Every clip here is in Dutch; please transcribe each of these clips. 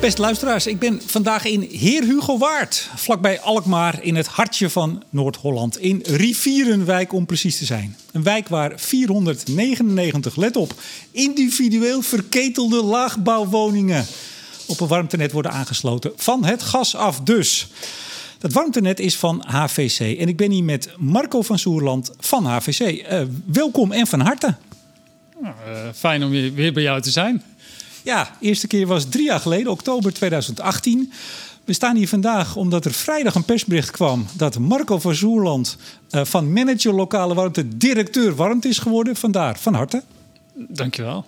Beste luisteraars, ik ben vandaag in Heer Hugo Waard. Vlakbij Alkmaar in het hartje van Noord-Holland. In Rivierenwijk om precies te zijn. Een wijk waar 499, let op, individueel verketelde laagbouwwoningen op een warmtenet worden aangesloten. Van het gas af dus. Dat warmtenet is van HVC. En ik ben hier met Marco van Soerland van HVC. Uh, welkom en van harte. Nou, uh, fijn om weer bij jou te zijn. Ja, de eerste keer was drie jaar geleden, oktober 2018. We staan hier vandaag omdat er vrijdag een persbericht kwam dat Marco van Zoerland uh, van manager lokale warmte directeur warmte is geworden. Vandaar van harte. Dankjewel.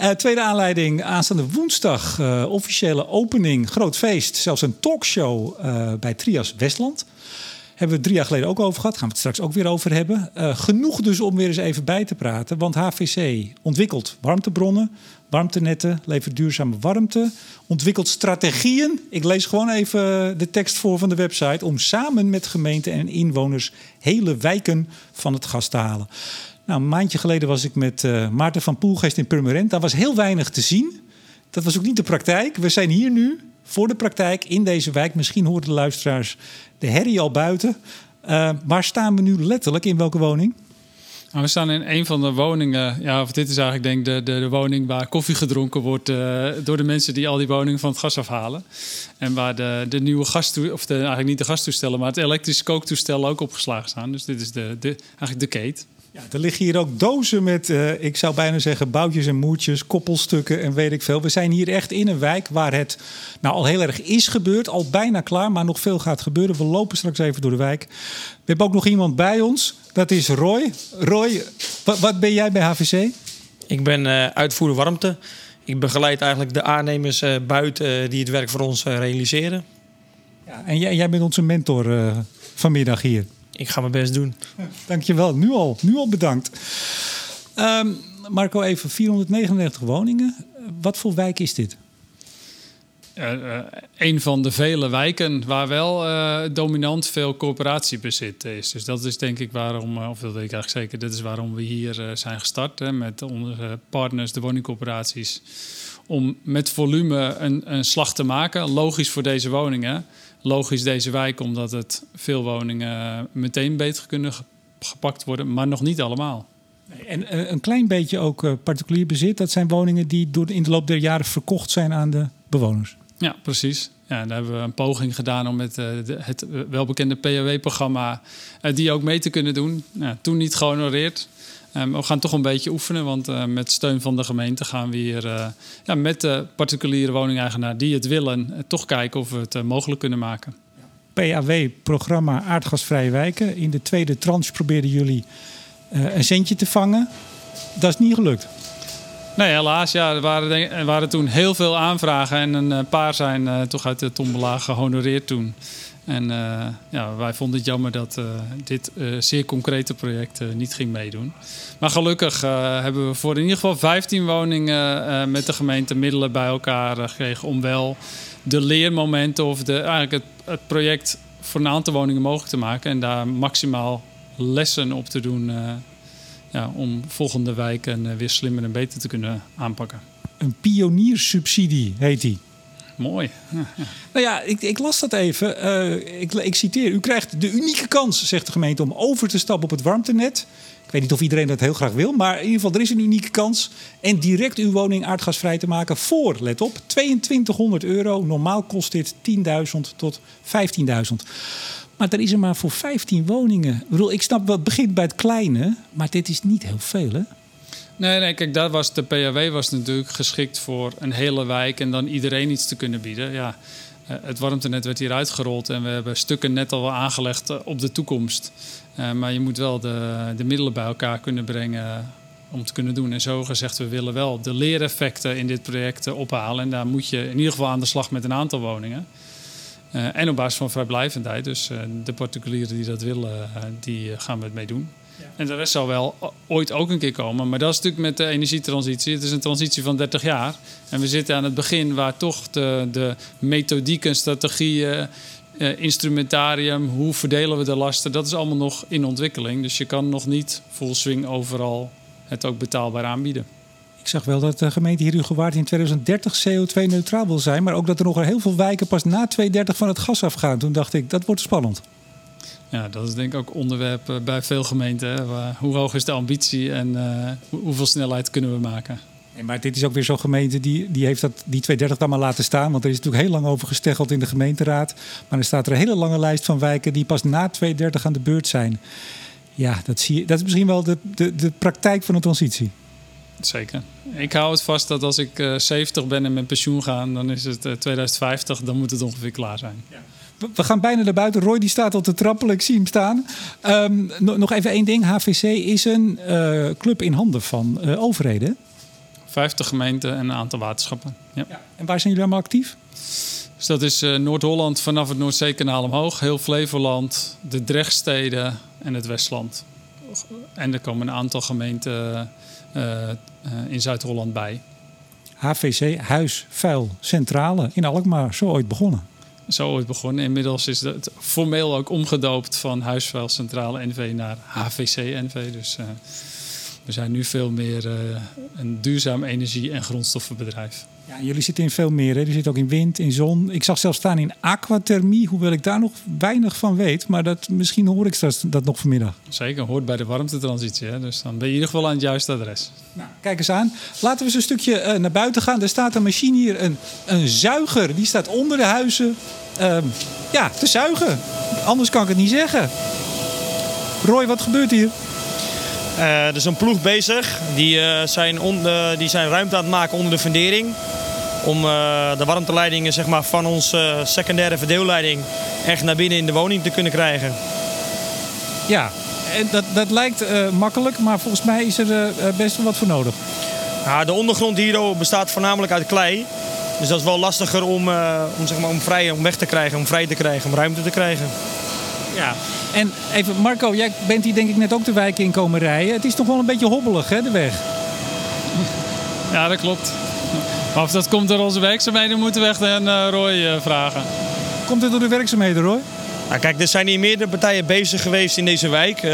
Uh, tweede aanleiding, aanstaande woensdag, uh, officiële opening, groot feest. Zelfs een talkshow bij Trias Westland. Hebben we drie jaar geleden ook over gehad. Gaan we het straks ook weer over hebben. genoeg dus om weer eens even bij te praten. Want HVC ontwikkelt warmtebronnen, warmtenetten, levert duurzame warmte, ontwikkelt strategieën. Ik lees gewoon even de tekst voor van de website. Om samen met gemeenten en inwoners hele wijken van het gas te halen. Nou, een maandje geleden was ik met uh, Maarten van Poelgeest in Purmerend. Daar was heel weinig te zien. Dat was ook niet de praktijk. We zijn hier nu voor de praktijk in deze wijk. Misschien horen de luisteraars de herrie al buiten. Uh, waar staan we nu letterlijk? In welke woning? Nou, we staan in een van de woningen. Ja, of dit is eigenlijk denk ik de, de, de woning waar koffie gedronken wordt uh, door de mensen die al die woningen van het gas afhalen. En waar de, de nieuwe gastoestellen, of de, eigenlijk niet de gastoestellen, maar het elektrische kooktoestel ook opgeslagen staan. Dus dit is de, de, eigenlijk de kate. Ja, er liggen hier ook dozen met, uh, ik zou bijna zeggen, boutjes en moertjes, koppelstukken en weet ik veel. We zijn hier echt in een wijk waar het nou al heel erg is gebeurd, al bijna klaar, maar nog veel gaat gebeuren. We lopen straks even door de wijk. We hebben ook nog iemand bij ons, dat is Roy. Roy, wat, wat ben jij bij HVC? Ik ben uh, uitvoerder warmte. Ik begeleid eigenlijk de aannemers uh, buiten die het werk voor ons realiseren. Ja, en jij, jij bent onze mentor vanmiddag hier. Ik ga mijn best doen. Dankjewel. Nu al, nu al bedankt. Um, Marco, even 499 woningen. Wat voor wijk is dit? Uh, uh, een van de vele wijken waar wel uh, dominant veel coöperatiebezit is. Dus dat is denk ik waarom, of dat weet ik eigenlijk zeker, dat is waarom we hier zijn gestart hè, met onze partners, de woningcoöperaties. Om met volume een, een slag te maken. Logisch voor deze woningen logisch deze wijk, omdat het veel woningen meteen beter kunnen gepakt worden, maar nog niet allemaal. En eh, een klein beetje ook eh, particulier bezit, dat zijn woningen die door in de loop der jaren verkocht zijn aan de bewoners. Ja, precies. Ja, daar hebben we een poging gedaan om met de, het welbekende PAW-programma uh, die ook mee te kunnen doen. Nou, toen niet gehonoreerd. Um, we gaan toch een beetje oefenen, want uh, met steun van de gemeente gaan we hier uh, ja, met de particuliere woningeigenaar die het willen, uh, toch kijken of we het mogelijk kunnen maken. PAW, programma Aardgasvrije Wijken. In de tweede tranche probeerden jullie een centje te vangen. Dat is niet gelukt. Nee, helaas. Ja, er, waren, er waren toen heel veel aanvragen en een paar zijn toch uit de tombola gehonoreerd toen. En uh, ja, wij vonden het jammer dat uh, dit uh, zeer concrete project niet ging meedoen. Maar gelukkig hebben we voor in ieder geval 15 woningen met de gemeente middelen bij elkaar gekregen om wel de leermomenten of de, eigenlijk het, het, project voor een aantal woningen mogelijk te maken en daar maximaal lessen op te doen ja, om volgende wijken weer slimmer en beter te kunnen aanpakken. Een pioniersubsidie heet die. Mooi. nou ja, ik, ik, las dat even. Uh, ik, ik, citeer. U krijgt de unieke kans, zegt de gemeente, om over te stappen op het warmtenet. Ik weet niet of iedereen dat heel graag wil, maar in ieder geval, er is een unieke kans. En direct uw woning aardgasvrij te maken voor, let op, 2200 euro. Normaal kost dit 10.000 tot 15.000. Maar er is er maar voor 15 woningen. Ik bedoel, ik snap, het begint bij het kleine, maar dit is niet heel veel, hè? Nee, nee, kijk, daar was de PAW was natuurlijk geschikt voor een hele wijk en dan iedereen iets te kunnen bieden. Ja, eh, het warmtenet werd hier uitgerold en we hebben stukken net al aangelegd eh, op de toekomst. Uh, maar je moet wel de, de middelen bij elkaar kunnen brengen om te kunnen doen. En zo gezegd, we willen wel de leereffecten in dit project ophalen. En daar moet je in ieder geval aan de slag met een aantal woningen. En op basis van vrijblijvendheid. Dus de particulieren die dat willen, die gaan we het mee doen. En de rest zal wel ooit ook een keer komen. Maar dat is natuurlijk met de energietransitie. Het is een transitie van 30 jaar. En we zitten aan het begin waar toch de, de methodieken, strategieën, eh, instrumentarium, hoe verdelen we de lasten, dat is allemaal nog in ontwikkeling. Dus je kan nog niet full swing overal het ook betaalbaar aanbieden. Ik zag wel dat de gemeente hier Herugewaard in 2030 CO2-neutraal wil zijn. Maar ook dat er nog heel veel wijken pas na 2030 van het gas afgaan. Toen dacht ik, dat wordt spannend. Ja, dat is denk ik ook onderwerp eh, bij veel gemeenten. Hoe hoog is de ambitie en uh, hoeveel snelheid kunnen we maken? Nee, maar dit is ook weer zo'n gemeente die, die heeft dat, die 230 dan maar laten staan. Want er is natuurlijk heel lang over gesteggeld in de gemeenteraad. Maar er staat er een hele lange lijst van wijken die pas na 230 aan de beurt zijn. Ja, dat, zie je, dat is misschien wel de, de, de praktijk van de transitie. Zeker. Ik hou het vast dat als ik uh, eh, 70 ben en met pensioen ga, dan is het 2050, dan moet het ongeveer klaar zijn. Ja. We gaan bijna naar buiten. Roy die staat al te trappelen. Ik zie hem staan. Um, nog even één ding. HVC is een uh, club in handen van uh, overheden. 50 gemeenten en een aantal waterschappen. Ja. ja. En waar zijn jullie allemaal actief? Dus dat is uh, Noord-Holland vanaf het Noordzeekanaal omhoog. Heel Flevoland, de Drechtsteden en het Westland. En er komen een aantal gemeenten in Zuid-Holland bij. HVC, Huis, Vuil, Centrale in Alkmaar. Zo ooit begonnen zo ooit begonnen. Inmiddels is het formeel ook omgedoopt van Huisvuilcentrale NV naar HVC NV. Dus uh, we zijn nu veel meer uh, een duurzaam energie- en grondstoffenbedrijf. Ja, jullie zitten in veel meer. Hè? Jullie zitten ook in wind, in zon. Ik zag zelfs staan in aquathermie, hoewel ik daar nog weinig van weet. Maar dat, misschien hoor ik straks dat nog vanmiddag. Zeker, hoort bij de warmtetransitie. Hè? Dus dan ben je in ieder geval aan het juiste adres. Nou, kijk eens aan. Laten we eens een stukje uh, naar buiten gaan. Er staat een machine hier, een, een zuiger. Die staat onder de huizen. Uh, ja, te zuigen. Anders kan ik het niet zeggen. Roy, wat gebeurt hier? Uh, er is een ploeg bezig. Die, uh, zijn on, uh, die zijn ruimte aan het maken onder de fundering. Om de warmteleidingen zeg maar, van onze secundaire verdeelleiding echt naar binnen in de woning te kunnen krijgen. Ja, en dat, dat lijkt makkelijk, maar volgens mij is er best wel wat voor nodig. Ja, de ondergrond hier bestaat voornamelijk uit klei. Dus dat is wel lastiger om, om, zeg maar, om, vrij, om weg te krijgen, om vrij te krijgen, om ruimte te krijgen. Ja, en even Marco, jij bent hier denk ik net ook de wijk in komen rijden. Het is toch wel een beetje hobbelig hè, de weg? Ja, dat klopt. of dat komt door onze werkzaamheden, moeten we echt aan uh, Roy uh, vragen. Komt het door de werkzaamheden, Roy? Nou, kijk, er zijn hier meerdere partijen bezig geweest in deze wijk. Uh,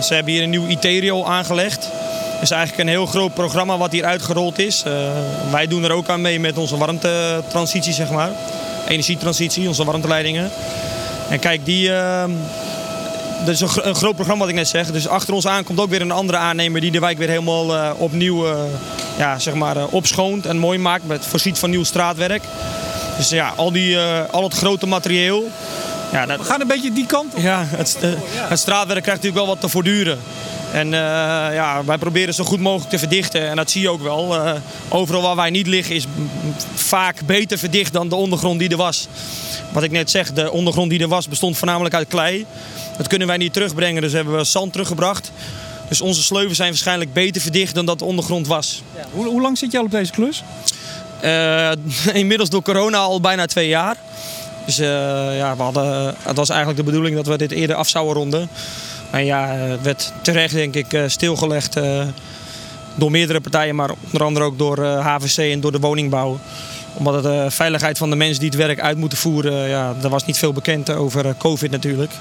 ze hebben hier een nieuw ITERIO aangelegd. Het is eigenlijk een heel groot programma wat hier uitgerold is. wij doen er ook aan mee met onze warmtetransitie, zeg maar. Energietransitie, onze warmteleidingen. En kijk, die, uh, dat is een, een, groot programma wat ik net zeg. Dus achter ons aan komt ook weer een andere aannemer die de wijk weer helemaal uh, opnieuw uh, ja, zeg maar, opschoont en mooi maakt. Met voorziet van nieuw straatwerk. Dus ja, al, die, al het grote materieel. Ja, dat, We gaan een beetje die kant op. Ja, het, het straatwerk krijgt natuurlijk wel wat te voortduren. En uh, ja, wij proberen zo goed mogelijk te verdichten. En dat zie je ook wel. Uh, overal waar wij niet liggen is vaak beter verdicht dan de ondergrond die er was. Wat ik net zeg, de ondergrond die er was bestond voornamelijk uit klei. Dat kunnen wij niet terugbrengen, dus hebben we zand teruggebracht. Dus onze sleuven zijn waarschijnlijk beter verdicht dan dat de ondergrond was. Ja. Hoe, hoe, lang zit je al op deze klus? Uh, inmiddels door corona al bijna twee jaar. Dus ja, we hadden, het was eigenlijk de bedoeling dat we dit eerder af zouden ronden. En ja, het werd terecht denk ik eh, stilgelegd uh, door meerdere partijen, maar onder andere ook door HVC eh, en door de woningbouw. Omdat de veiligheid van de mensen die het werk uit moeten voeren, ja, er was niet veel bekend over COVID natuurlijk.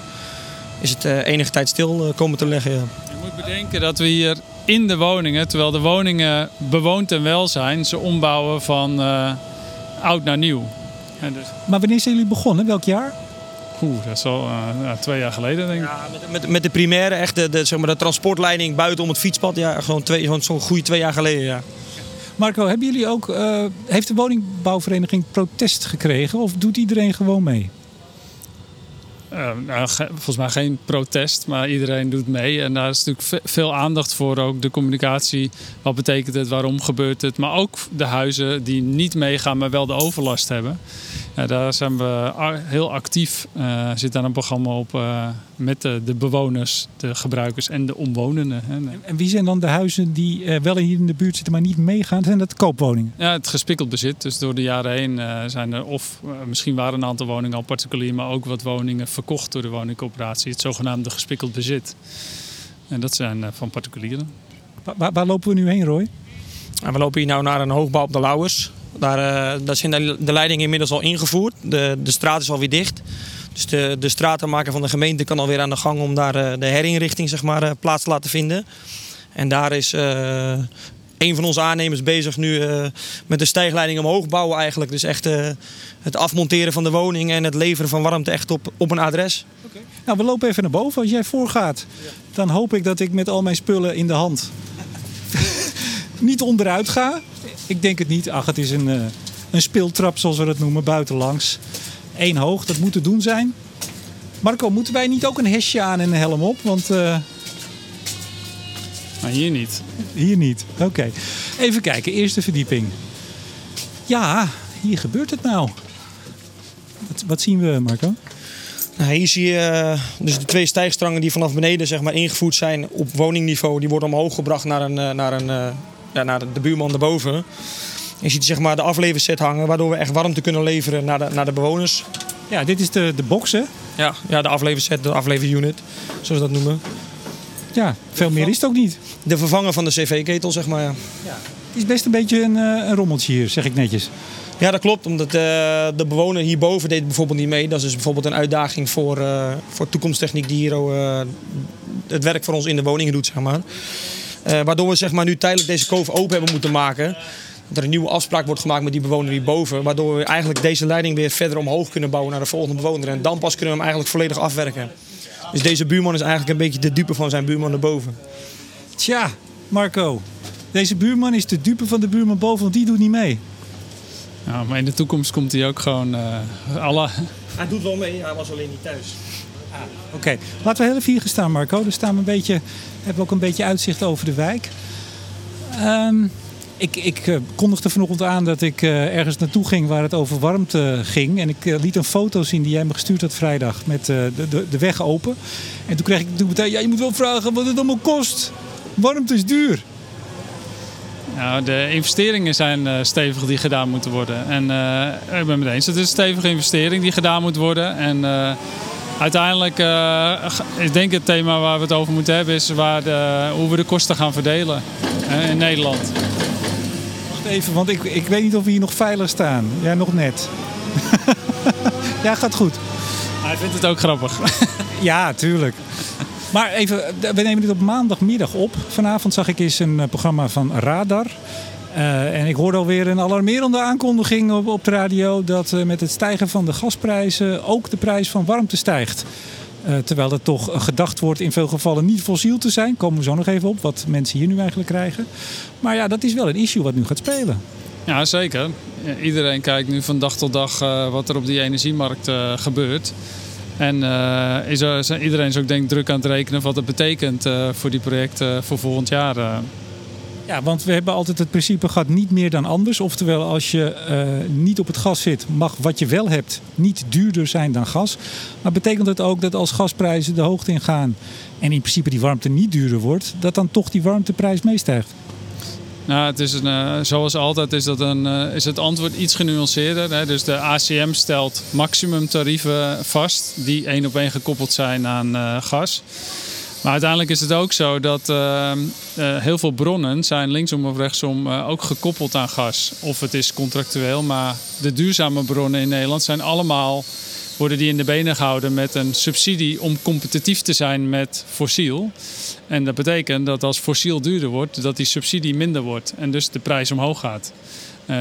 Is het enige tijd stil komen te leggen. Ja. Je moet bedenken dat we hier in de woningen, terwijl de woningen bewoond en wel zijn, ze ombouwen van oud naar nieuw. Dus... Maar wanneer zijn jullie begonnen? Welk jaar? Oeh, dat is al uh, twee jaar geleden denk ik. Ja, met, met, met de primaire, echt de, de, zeg maar, de transportleiding buiten om het fietspad. Ja, gewoon zo'n zo goede twee jaar geleden, ja. Marco, hebben jullie ook, uh, heeft de woningbouwvereniging protest gekregen of doet iedereen gewoon mee? Uh, nou, volgens mij geen protest, maar iedereen doet mee. En daar is natuurlijk veel aandacht voor. Ook de communicatie. Wat betekent het? Waarom gebeurt het? Maar ook de huizen die niet meegaan, maar wel de overlast hebben. Ja, daar zijn we heel actief. Uh, zit daar een programma op uh, met de, de, bewoners, de gebruikers en de omwonenden. En, en wie zijn dan de huizen die uh, wel hier in de buurt zitten, maar niet meegaan? Zijn dat koopwoningen? Ja, het gespikkeld bezit. Dus door de jaren heen zijn er of misschien waren een aantal woningen al particulier, maar ook wat woningen verkocht door de woningcoöperatie. Het zogenaamde gespikkeld bezit. En dat zijn van particulieren. Waar, waar, lopen we nu heen, Roy? we lopen hier nou naar een hoogbouw op de Lauwers. Daar, uh, daar zijn de leidingen inmiddels al ingevoerd. De, de straat is alweer dicht. Dus de, de stratenmaker van de gemeente kan alweer aan de gang om daar uh, de herinrichting zeg maar, uh, plaats te laten vinden. En daar is een van onze aannemers bezig nu eh, met de stijgleiding omhoog bouwen eigenlijk. Dus echt eh, het afmonteren van de woning en het leveren van warmte echt op, op een adres. Nou, we lopen even naar boven. Als jij voorgaat, dan hoop ik dat ik met al mijn spullen in de hand niet onderuit ga. Ik denk het niet. Ach, het is een, eh, een speeltrap zoals we dat noemen, buitenlangs. Eén hoog, dat moet te doen zijn. Marco, moeten wij niet ook een hesje aan en een helm op? Want eh, Maar hier niet. hier niet. Oké. Even kijken, eerste verdieping. Ja, hier gebeurt het nou. Wat, wat zien we, Marco? Nou, hier zie je eh, dus de twee stijgstrangen die vanaf beneden zeg maar, ingevoerd zijn op woningniveau. Die worden omhoog gebracht naar, een, naar, een, eh, ja, naar de buurman daarboven. Je ziet zeg maar, de afleverset hangen, waardoor we echt warmte kunnen leveren naar de, naar de bewoners. Ja, dit is de, de box, hè? Ja, ja, de afleverset, de afleverunit, zoals we dat noemen. Ja, veel meer is het ook niet. De vervanger van de cv-ketel, zeg maar. Ja. Het is best een beetje een, eh, een rommeltje hier, zeg ik netjes. Ja, dat klopt. Omdat eh, de bewoner hierboven deed bijvoorbeeld niet mee. Dat is dus bijvoorbeeld een uitdaging voor, eh, voor toekomsttechniek die hier het werk voor ons in de woningen doet, zeg maar. Eh, waardoor we zeg maar, nu tijdelijk deze koof open hebben moeten maken. Dat er een nieuwe afspraak wordt gemaakt met die bewoner hierboven. Waardoor we eigenlijk deze leiding weer verder omhoog kunnen bouwen naar de volgende bewoner. En dan pas kunnen we hem eigenlijk volledig afwerken. Dus deze buurman is eigenlijk een beetje de dupe van zijn buurman erboven. Tja, Marco. Deze buurman is de dupe van de buurman boven, want die doet niet mee. Ja, maar in de toekomst komt hij ook gewoon eh, alle... Hij doet wel mee, hij was alleen niet thuis. Oké, laten we heel even hier gaan staan, Marco. Dan staan we een beetje, hebben ook een beetje uitzicht over de wijk. Ehm, ik ik eh, kondigde vanochtend aan dat ik eh, ergens naartoe ging waar het over warmte ging. En ik eh, liet een foto zien die jij me gestuurd had vrijdag met de, de, de weg open. En toen kreeg ik toen meteen, ja, je moet wel vragen wat het allemaal kost. Warmte is duur. Nou, de investeringen zijn stevig die gedaan moeten worden. En ik ben het eens. Het is een stevige investering die gedaan moet worden. En uiteindelijk, eh, ik denk het thema waar we het over moeten hebben, is waar de, hoe we de kosten gaan verdelen eh, in Nederland. Wacht even, want ik, ik weet niet of we hier nog veilig staan. Ja, nog net. ja, gaat goed. Hij vindt het ook grappig. Ja, tuurlijk. Maar even, we nemen dit op maandagmiddag op. Vanavond zag ik eens een eh, programma van Radar. Eh, en ik hoorde alweer een alarmerende aankondiging op, de radio... dat eh, met het stijgen van de gasprijzen ook de prijs van warmte stijgt. Eh, terwijl er toch gedacht wordt in veel gevallen niet fossiel te zijn. Komen we zo nog even op, wat mensen hier nu eigenlijk krijgen. Maar ja, dat is wel een issue wat nu gaat spelen. Ja, zeker. Iedereen kijkt nu van dag tot dag wat er op die energiemarkt gebeurt. En is er, iedereen is ook denk ik druk aan het rekenen wat het betekent voor die projecten voor volgend jaar. Ja, want we hebben altijd het principe gehad niet meer dan anders. Oftewel, als je eh, niet op het gas zit, mag wat je wel hebt niet duurder zijn dan gas. Maar betekent het ook dat als gasprijzen de hoogte ingaan en in principe die warmte niet duurder wordt, dat dan toch die warmteprijs meestijgt? Nou, het is een, eh, zoals altijd is, dat een, eh, is het antwoord iets genuanceerder. Hè? Dus de ACM stelt maximumtarieven vast die één op één gekoppeld zijn aan gas. Maar uiteindelijk is het ook zo dat eh, eh, heel veel bronnen zijn linksom of rechtsom eh, ook gekoppeld aan gas. Of het is contractueel, maar de duurzame bronnen in Nederland zijn allemaal worden die in de benen gehouden met een subsidie om competitief te zijn met fossiel. En dat betekent dat als fossiel duurder wordt, dat die subsidie minder wordt en dus de prijs omhoog gaat.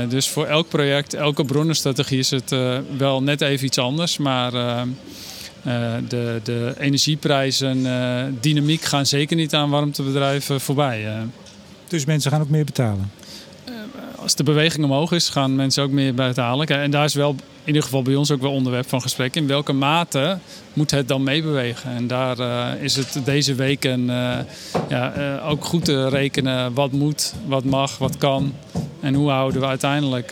Dus voor elk project, elke bronnenstrategie is het wel net even iets anders. Maar eh, de, de energieprijzen, eh, dynamiek gaan zeker niet aan warmtebedrijven voorbij. eh. Dus mensen gaan ook meer betalen. als de beweging omhoog is, gaan mensen ook meer betalen. En daar is wel in ieder geval bij ons ook wel onderwerp van gesprek. In welke mate moet het dan meebewegen? En daar is het deze weken ja, ook goed te rekenen wat moet, wat mag, wat kan. En hoe houden we uiteindelijk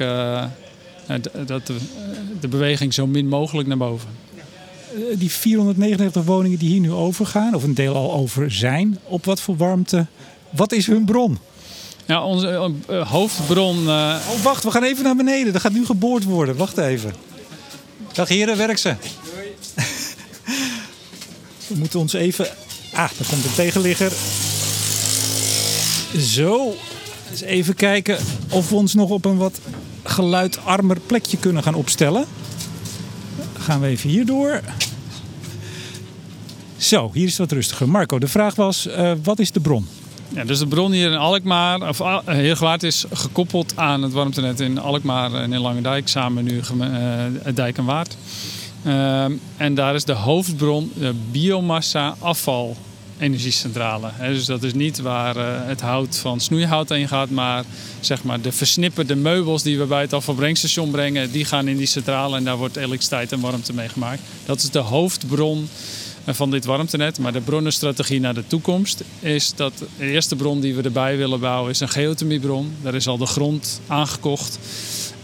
dat de, de beweging zo min mogelijk naar boven. Eh, die 499 woningen die hier nu overgaan, of een deel al over zijn, op wat voor warmte? Wat is hun bron? Ja, onze eh, eh, hoofdbron. Oh, wacht, we gaan even naar beneden. Er gaat nu geboord worden. Wacht even. Dag heren, werk ze. We moeten ons even... Ah, daar komt een tegenligger. Zo. Eens even kijken of we ons nog op een wat geluidarmer plekje kunnen gaan opstellen. Dan gaan we even hier door. Zo, hier is wat rustiger. Marco, de vraag was, eh, wat is de bron? Ja, dus de bron hier in Alkmaar, of uh, Heergewaard, is gekoppeld aan het warmtenet in Alkmaar en in Langendijk, samen nu uh, Dijk en Waard. Uh, en daar is de hoofdbron de biomassa afval energiecentrale. dus dat is niet waar uh, het hout van snoeihout heen gaat, maar zeg maar de versnipperde meubels die we bij het afvalbrengstation brengen, die gaan in die centrale en daar wordt elektriciteit en warmte mee gemaakt. Dat is de hoofdbron van dit warmtenet. Maar de bronnenstrategie naar de toekomst is dat de eerste bron die we erbij willen bouwen is een geothermiebron. Daar is al de grond aangekocht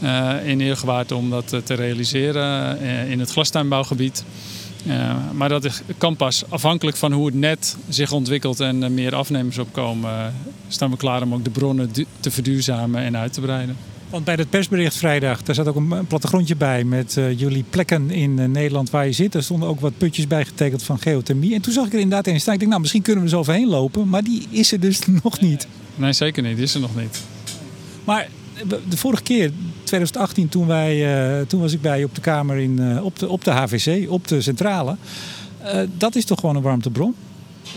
uh, in Eergewaard om dat te realiseren uh, in het glastuinbouwgebied. Uh, maar dat kan pas afhankelijk van hoe het net zich ontwikkelt en meer afnemers opkomen, staan we klaar om ook de bronnen te verduurzamen en uit te breiden. Want bij het persbericht vrijdag, daar zat ook een plattegrondje bij met uh, jullie plekken in uh, Nederland waar je zit. Er stonden ook wat putjes bij getekend van geothermie. En toen zag ik er inderdaad in staan. Ik denk, nou, misschien kunnen we er zo overheen lopen. Maar die is er dus nog niet. Nee, zeker niet. Die is er nog niet. Maar de vorige keer, 2018, toen, wij, uh, toen was ik bij je op de kamer in, op, de, op de HVC, op de centrale. dat is toch gewoon een warmtebron?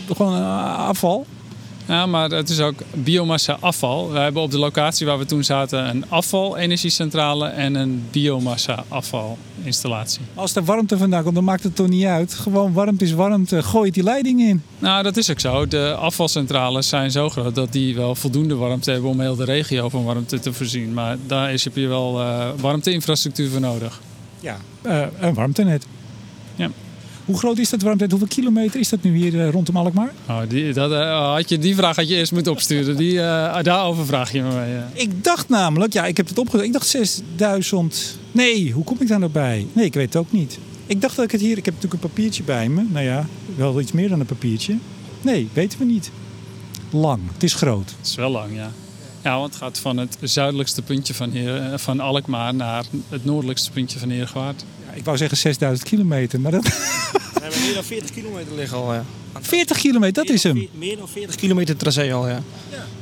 Gewoon afval? Ja, maar het is ook biomassa afval. We hebben op de locatie waar we toen zaten een afvalenergiecentrale en een biomassa afvalinstallatie. Als er warmte vandaan komt, dan maakt het toch niet uit. Gewoon warmte is warmte. Gooi die leiding in. Nou, dat is ook zo. De afvalcentrales zijn zo groot dat die wel voldoende warmte hebben om heel de regio van warmte te voorzien. Maar daar is, heb je wel uh, warmteinfrastructuur voor nodig. Ja, uh, een warmtenet. Ja. Hoe groot is dat warmte? Hoeveel kilometer is dat nu hier uh, rondom Alkmaar? Oh, die, dat, uh, had je, die vraag had je eerst moeten opsturen. Die, uh, daarover vraag je me mee. Ik dacht namelijk, ja, ik heb het opgezocht. Ik dacht 6000. Nee, hoe kom ik daar nou bij? Nee, ik weet het ook niet. Ik dacht dat ik het hier. Ik heb natuurlijk een papiertje bij me. Nou ja, wel iets meer dan een papiertje. Nee, weten we niet. Lang. Het is groot. Het is wel lang, ja. Ja, want het gaat van het zuidelijkste puntje van, Heer, van Alkmaar naar het noordelijkste puntje van Heergewaard. Ik wou zeggen 6000 kilometer, maar dat... We hebben meer dan 40 kilometer liggen al, ja. 40 kilometer, dat is hem? Meer dan 40 kilometer tracé al, ja.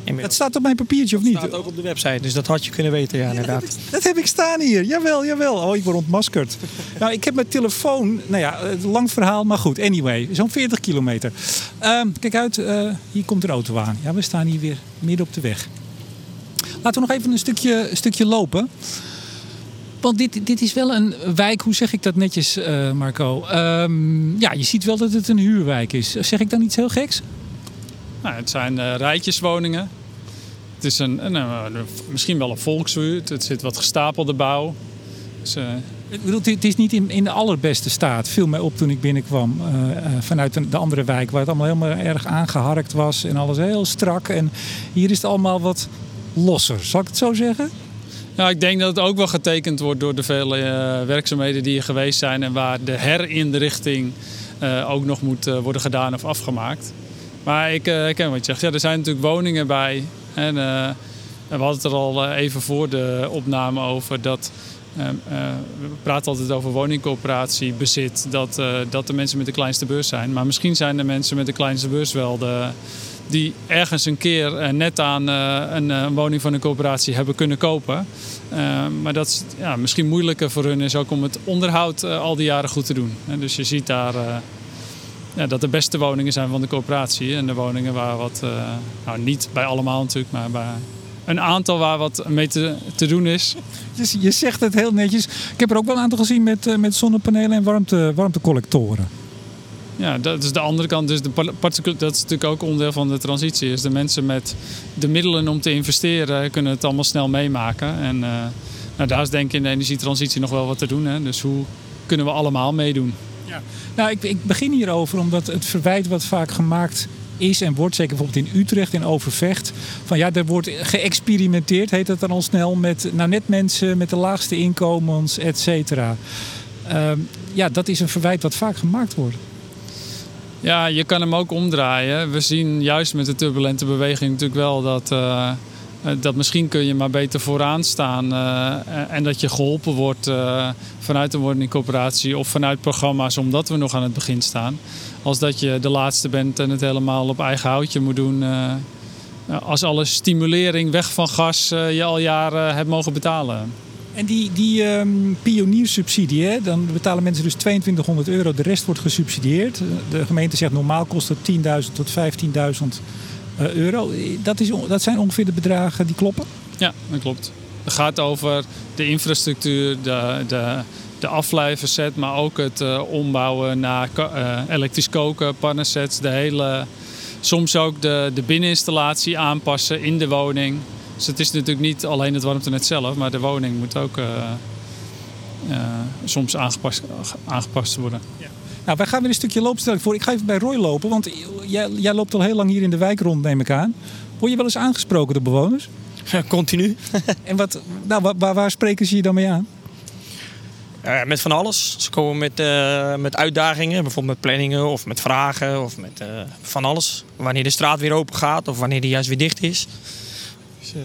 ja. Dat staat op mijn papiertje, of niet? Dat staat ook op de website, dus dat had je kunnen weten, ja, inderdaad. Dat heb, ik, dat heb ik staan hier, jawel, jawel. Oh, ik word ontmaskerd. nou, ik heb mijn telefoon, nou ja, lang verhaal, maar goed. Anyway, zo'n 40 kilometer. Um, kijk uit, uh, hier komt een auto aan. Ja, we staan hier weer midden op de weg. Laten we nog even een stukje, een stukje lopen. Want dit, dit is wel een wijk, hoe zeg ik dat netjes, uh, Marco? Um, ja, je ziet wel dat het een huurwijk is. Zeg ik dan iets heel geks? Nou, het zijn uh, rijtjeswoningen. Het is een, een, een, misschien wel een volksbuurt. Het zit wat gestapelde bouw. Dus, uh... Ik bedoel, het is niet in, in de allerbeste staat. Viel mij op toen ik binnenkwam vanuit de andere wijk, waar het allemaal helemaal erg aangeharkt was en alles heel strak. En hier is het allemaal wat losser, zal ik het zo zeggen? Ja, ik denk dat het ook wel getekend wordt door de vele uh, werkzaamheden die er geweest zijn en waar de herinrichting uh, ook nog moet uh, worden gedaan of afgemaakt. Maar ik herken wat je zegt. Ja, er zijn natuurlijk woningen bij. En, we hadden het er al even voor de opname over dat. we praten altijd over woningcoöperatiebezit, dat, dat de mensen met de kleinste beurs zijn. Maar misschien zijn de mensen met de kleinste beurs wel de, die ergens een keer uh, net aan uh, een, uh, woning van een coöperatie hebben kunnen kopen. maar dat is ja, misschien moeilijker voor hun is ook om het onderhoud al die jaren goed te doen. En dus je ziet daar dat de beste woningen zijn van de coöperatie. En de woningen waar wat, nou niet bij allemaal natuurlijk, maar bij een aantal waar wat mee te, te doen is. Dus je zegt het heel netjes. Ik heb er ook wel een aantal gezien met, met zonnepanelen en warmte, warmtecollectoren. Ja, dat is de andere kant. Dus de dat is natuurlijk ook onderdeel van de transitie. Dus de mensen met de middelen om te investeren kunnen het allemaal snel meemaken. En uh, nou, daar is denk ik in de energietransitie nog wel wat te doen. Hè? Dus hoe kunnen we allemaal meedoen? Ja. Nou, ik, ik begin hierover omdat het verwijt wat vaak gemaakt is en wordt, zeker bijvoorbeeld in Utrecht en Overvecht, van ja, er wordt geëxperimenteerd, heet dat dan al snel, met nou, net mensen met de laagste inkomens, et cetera. Uh, ja, dat is een verwijt wat vaak gemaakt wordt. Ja, je kan hem ook omdraaien. We zien juist met de turbulente beweging natuurlijk wel dat, uh, dat misschien kun je maar beter vooraan staan. Uh, en dat je geholpen wordt vanuit een woningcoöperatie of vanuit programma's omdat we nog aan het begin staan. Als dat je de laatste bent en het helemaal op eigen houtje moet doen. als alle stimulering weg van gas je al jaren hebt mogen betalen. En die, die um, pioniersubsidie, hè, dan betalen mensen dus 2200 euro, de rest wordt gesubsidieerd. De gemeente zegt normaal kost het 10.000 tot 15.000 euro. Dat, is, dat zijn ongeveer de bedragen die kloppen? Ja, dat klopt. Het gaat over de infrastructuur, de, de, de maar ook het uh, ombouwen naar uh, elektrisch koken, pannensets, de hele, soms ook de, de binneninstallatie aanpassen in de woning. Dus het is natuurlijk niet alleen het warmtenet zelf, maar de woning moet ook uh, soms aangepast, aangepast worden. Ja. Nou, wij gaan weer een stukje loopstelling voor. Ik ga even bij Roy lopen, want jij, jij loopt al heel lang hier in de wijk rond, neem ik aan. Word je wel eens aangesproken door bewoners? Ja, continu. en wat, nou, waar, waar spreken ze je dan mee aan? Uh, met van alles. Ze komen met, uh, met uitdagingen, bijvoorbeeld met planningen of met vragen of met uh, van alles. Wanneer de straat weer open gaat of wanneer die juist weer dicht is. Dus,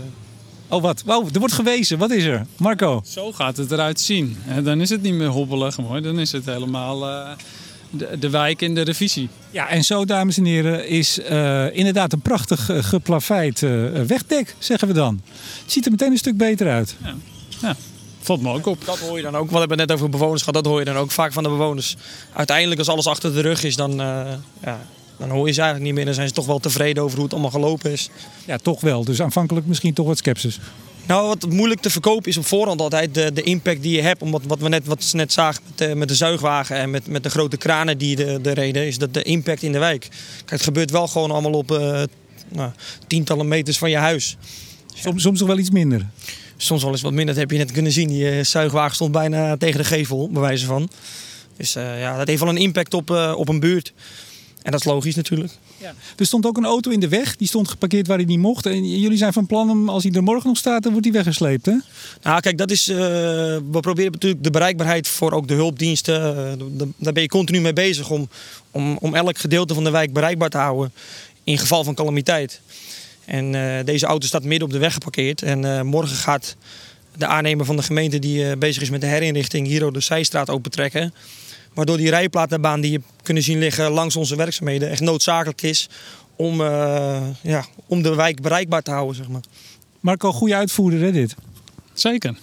oh, wat? Wow, er wordt gewezen. Wat is er? Marco? Zo gaat het eruit zien. dan is het niet meer hobbelig, mooi. Dan is het helemaal de, de wijk in de revisie. Ja, en zo, dames en heren, is inderdaad een prachtig geplaveid wegdek, zeggen we dan. Het ziet er meteen een stuk beter uit. Ja. ja. Valt me ook op. Dat hoor je dan ook. We hebben het net over bewoners gehad. Dat hoor je dan ook vaak van de bewoners. Uiteindelijk, als alles achter de rug is, dan, uh, ja, dan hoor je ze eigenlijk niet meer. Dan zijn ze toch wel tevreden over hoe het allemaal gelopen is. Ja, toch wel. Dus aanvankelijk misschien toch wat sceptisch. Nou, wat moeilijk te verkopen is op voorhand altijd de, de impact die je hebt. Omdat wat we net, wat we net zagen met de, met de zuigwagen en met, met de grote kranen die de, de reden, is dat de impact in de wijk. Kijk, het gebeurt wel gewoon allemaal op uh, nou, tientallen meters van je huis. Soms, soms nog wel iets minder soms wel eens wat minder. Dat heb je net kunnen zien. Die uh, zuigwagen stond bijna tegen de gevel, bij wijze van. Dus uh, ja, dat heeft wel een impact op, op een buurt. En dat is logisch natuurlijk. Ja. Er stond ook een auto in de weg. Die stond geparkeerd waar hij niet mocht. En jullie zijn van plan om, als hij er morgen nog staat, dan wordt hij weggesleept, hè? Nou, kijk, dat is... we proberen natuurlijk de bereikbaarheid voor ook de hulpdiensten. daar ben je continu mee bezig om, om, om elk gedeelte van de wijk bereikbaar te houden. In geval van calamiteit. En uh, deze auto staat midden op de weg geparkeerd. En morgen gaat de aannemer van de gemeente die bezig is met de herinrichting hier de Zijstraat opentrekken. Waardoor die rijplatenbaan die je kunnen zien liggen langs onze werkzaamheden echt noodzakelijk is om, ja, om de wijk bereikbaar te houden. Zeg maar. Marco, goede uitvoerder hè dit? Zeker.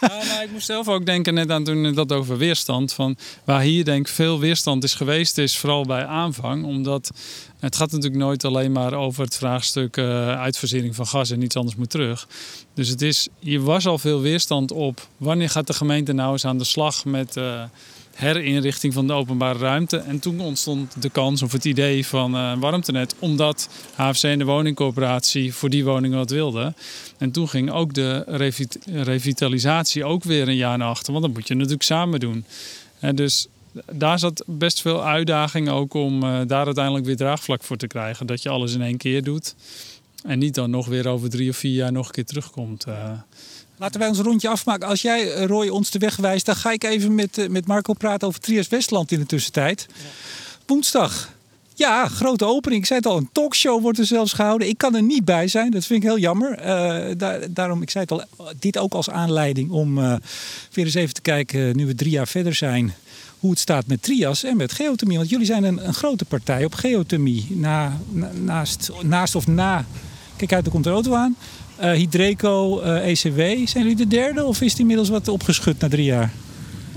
Nou, ik moest zelf ook denken net aan toen dat over weerstand. Van waar hier denk ik veel weerstand is geweest, is vooral bij aanvang. Omdat het gaat natuurlijk nooit alleen maar over het vraagstuk uh, van gas en iets anders moet terug. Dus het is, hier was al veel weerstand op wanneer gaat de gemeente nou eens aan de slag met uh, herinrichting van de openbare ruimte. En toen ontstond de kans of het idee van uh, warmtenet, omdat HFC en de woningcorporatie voor die woningen wat wilden. En toen ging ook de revitalisatie ook weer een jaar naar achter, want dat moet je natuurlijk samen doen. En dus daar zat best veel uitdaging ook om uh, daar uiteindelijk weer draagvlak voor te krijgen. Dat je alles in één keer doet. En niet dan nog weer over drie of vier jaar nog een keer terugkomt. Uh. Laten wij ons rondje afmaken. Als jij, eh, Roy, ons de weg wijst, dan ga ik even met, met Marco praten over Trias Westland in de tussentijd. Woensdag. Ja, grote opening. Ik zei het al, een talkshow wordt er zelfs gehouden. Ik kan er niet bij zijn. Dat vind ik heel jammer. Daar, daarom, ik zei het al, dit ook als aanleiding om uh, weer eens even te kijken, nu we drie jaar verder zijn, hoe het staat met trias en met geothermie. Want jullie zijn een, een grote partij op geothermie. Na, naast, naast of na, kijk uit, er komt de auto aan. Uh, Hydreco, uh, eh, ECW. Zijn jullie de derde of is het inmiddels wat opgeschud na drie jaar?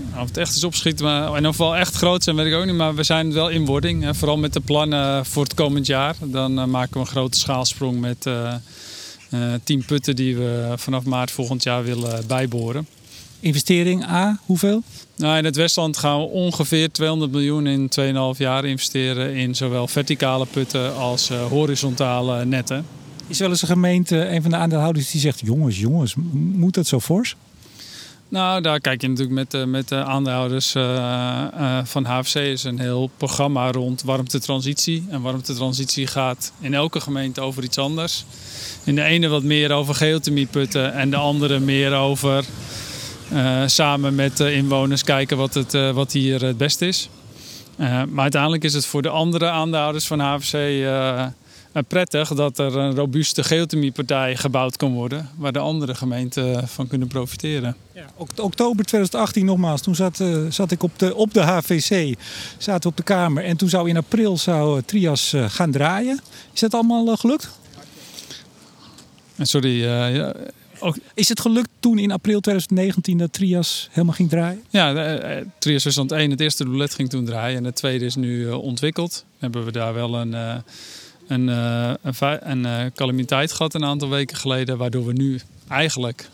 Nou, of het echt is opgeschiet, maar in geval echt groot zijn, weet ik ook niet. Maar we zijn wel in wording. Hè. Vooral met de plannen voor het komend jaar. Dan uh, maken we een grote schaalsprong met tien putten die we vanaf maart volgend jaar willen bijboren. Investering A, hoeveel? Nou, in het Westland gaan we ongeveer 200 miljoen in 2,5 jaar investeren in zowel verticale putten als horizontale netten. Is wel eens een gemeente, een van de aandeelhouders, die zegt: jongens, jongens, moet dat zo fors? Nou, daar kijk je natuurlijk met, de, met de aandeelhouders uh, uh, van HFC. is een heel programma rond warmtetransitie. En warmtetransitie gaat in elke gemeente over iets anders. In de ene wat meer over geothermieputten en de andere meer over samen met de inwoners kijken wat, het, wat hier het beste is. Maar uiteindelijk is het voor de andere aandeelhouders van HFC prettig dat er een robuuste geothermiepartij gebouwd kan worden. Waar de andere gemeenten van kunnen profiteren. Ja, oktober 2018 nogmaals, toen zat, zat ik op de, op de HVC, zaten op de Kamer. En toen zou in april zou Trias gaan draaien. Is dat allemaal gelukt? Sorry, ook, is het gelukt toen in april 2019 dat Trias helemaal ging draaien? Ja, Trias Westland 1, het eerste roulette ging toen draaien. En het tweede is nu uh, ontwikkeld. Hebben we daar wel een, uh, een, uh, een, een calamiteit gehad een aantal weken geleden, waardoor we nu eigenlijk,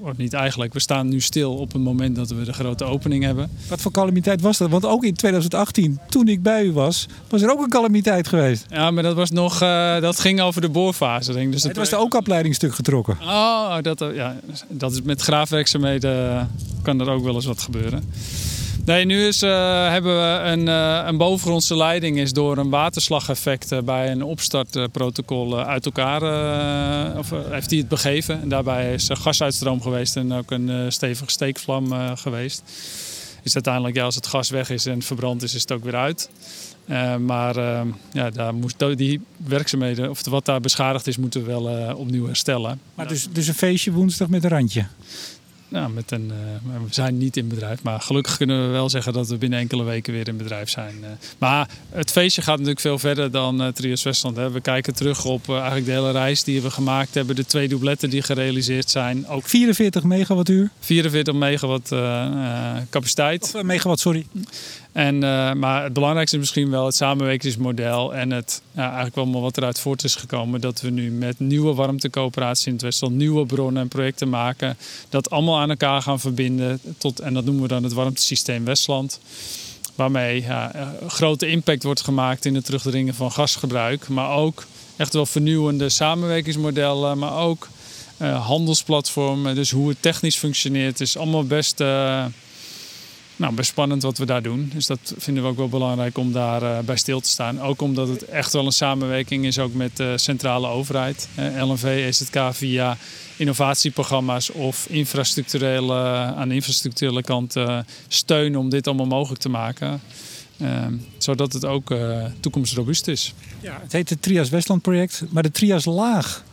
of niet eigenlijk, we staan nu stil op het moment dat we de grote opening hebben. Wat voor calamiteit was dat? Want ook in 2018, toen ik bij u was, was er ook een calamiteit geweest. Ja, maar dat was nog, uh, dat ging over de boorfase. Denk ik. Dus het was er ook opleidingstuk getrokken. Oh, dat, ja, dat is met graafwerkzaamheden kan er ook wel eens wat gebeuren. Nee, nu is, uh, hebben we een, uh, een bovengrondse leiding is door een waterslageffect uh, bij een opstartprotocol uit elkaar of, heeft hij het begeven. En daarbij is er gasuitstroom geweest en ook een stevige steekvlam geweest. Is uiteindelijk, ja, als het gas weg is en verbrand is, is het ook weer uit. maar ja, daar moest, die werkzaamheden, of wat daar beschadigd is, moeten we wel opnieuw herstellen. Maar dus, dus een feestje woensdag met een randje? Nou, met een, uh, we zijn niet in bedrijf, maar gelukkig kunnen we wel zeggen dat we binnen enkele weken weer in bedrijf zijn. Uh, maar het feestje gaat natuurlijk veel verder dan uh, Trios Westland. Hè. We kijken terug op eigenlijk de hele reis die we gemaakt hebben, de twee doubletten die gerealiseerd zijn. Ook 44 megawattuur? 44 megawatt capaciteit. Of megawatt, sorry. En, uh, maar het belangrijkste is misschien wel het samenwerkingsmodel en het, eigenlijk wel wat eruit voort is gekomen. Dat we nu met nieuwe warmtecoöperaties in het Westland nieuwe bronnen en projecten maken. Dat allemaal aan elkaar gaan verbinden. Tot, en dat noemen we dan het warmtesysteem Westland. Waarmee ja, grote impact wordt gemaakt in het terugdringen van gasgebruik. Maar ook echt wel vernieuwende samenwerkingsmodellen. Maar ook uh, handelsplatformen. Dus hoe het technisch functioneert is allemaal best... nou, best spannend wat we daar doen. Dus dat vinden we ook wel belangrijk om daar uh, bij stil te staan. Ook omdat het echt wel een samenwerking is ook met de centrale overheid. Uh, LNV, EZK via innovatieprogramma's of infrastructurele, aan de infrastructurele kant uh, steun om dit allemaal mogelijk te maken. zodat het ook toekomstrobuust is. Ja, het heet het Trias Westland project, maar de Trias Laag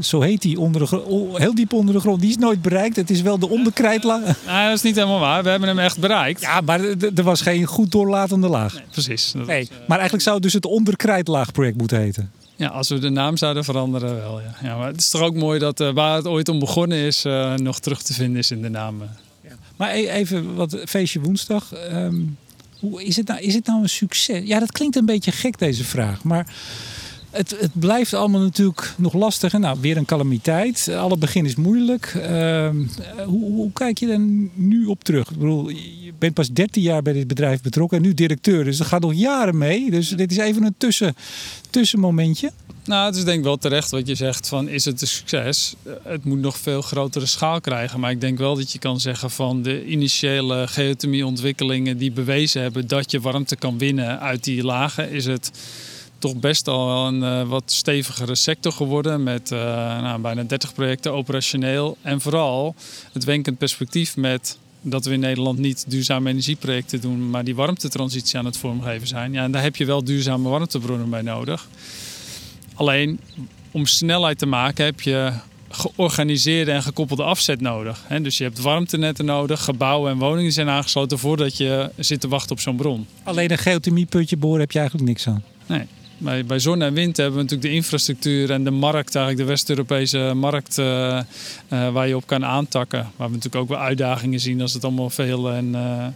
zo heet die, onder de, heel diep onder de grond. Die is nooit bereikt. Het is wel de onderkrijtlaag. Nee, dat is niet helemaal waar. We hebben hem echt bereikt. Ja, maar er was geen goed doorlatende laag. Nee, precies. nee, was, uh... maar eigenlijk zou het dus het onderkrijtlaagproject moeten heten. Ja, als we de naam zouden veranderen wel. Ja. ja maar het is toch ook mooi dat uh, waar het ooit om begonnen is, uh, nog terug te vinden is in de naam. Ja. Maar e-, even wat feestje woensdag. Um, hoe is het, nou, is het nou een succes? Ja, dat klinkt een beetje gek deze vraag. Maar het, het, blijft allemaal natuurlijk nog lastig. Nou, weer een calamiteit. Alle begin is moeilijk. Uh, hoe, hoe, kijk je er nu op terug? Ik bedoel, je bent pas 13 jaar bij dit bedrijf betrokken en nu directeur. Dus dat gaat nog jaren mee. Dus dit is even een tussen, tussenmomentje. Nou, het is denk ik wel terecht wat je zegt van is het een succes? Het moet nog veel grotere schaal krijgen. Maar ik denk wel dat je kan zeggen van de initiële geothermie-ontwikkelingen die bewezen hebben dat je warmte kan winnen uit die lagen, is het toch best al een uh, wat stevigere sector geworden. Met uh, nou, bijna 30 projecten operationeel. En vooral het wenkend perspectief met dat we in Nederland niet duurzame energieprojecten doen, maar die warmtetransitie aan het vormgeven zijn. Ja, en daar heb je wel duurzame warmtebronnen bij nodig. Alleen om snelheid te maken heb je georganiseerde en gekoppelde afzet nodig. Dus je hebt warmtenetten nodig, gebouwen en woningen zijn aangesloten voordat je zit te wachten op zo'n bron. Alleen een geothermieputje boren heb je eigenlijk niks aan. Nee bij, bij zon en wind hebben we natuurlijk de infrastructuur en de markt, eigenlijk de West-Europese markt, uh, uh, waar je op kan aantakken. Waar we natuurlijk ook wel uitdagingen zien als het allemaal veel en uh,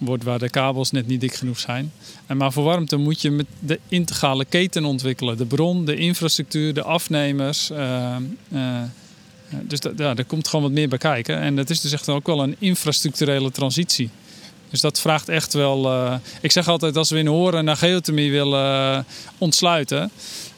wordt waar de kabels net niet dik genoeg zijn. En maar voor warmte moet je met de integrale keten ontwikkelen. De bron, de infrastructuur, de afnemers. dus ja, er komt gewoon wat meer bij kijken. En dat is dus echt ook wel een infrastructurele transitie. Dus dat vraagt echt wel. Uh, ik zeg altijd als we in Horen naar geothermie willen uh, ontsluiten.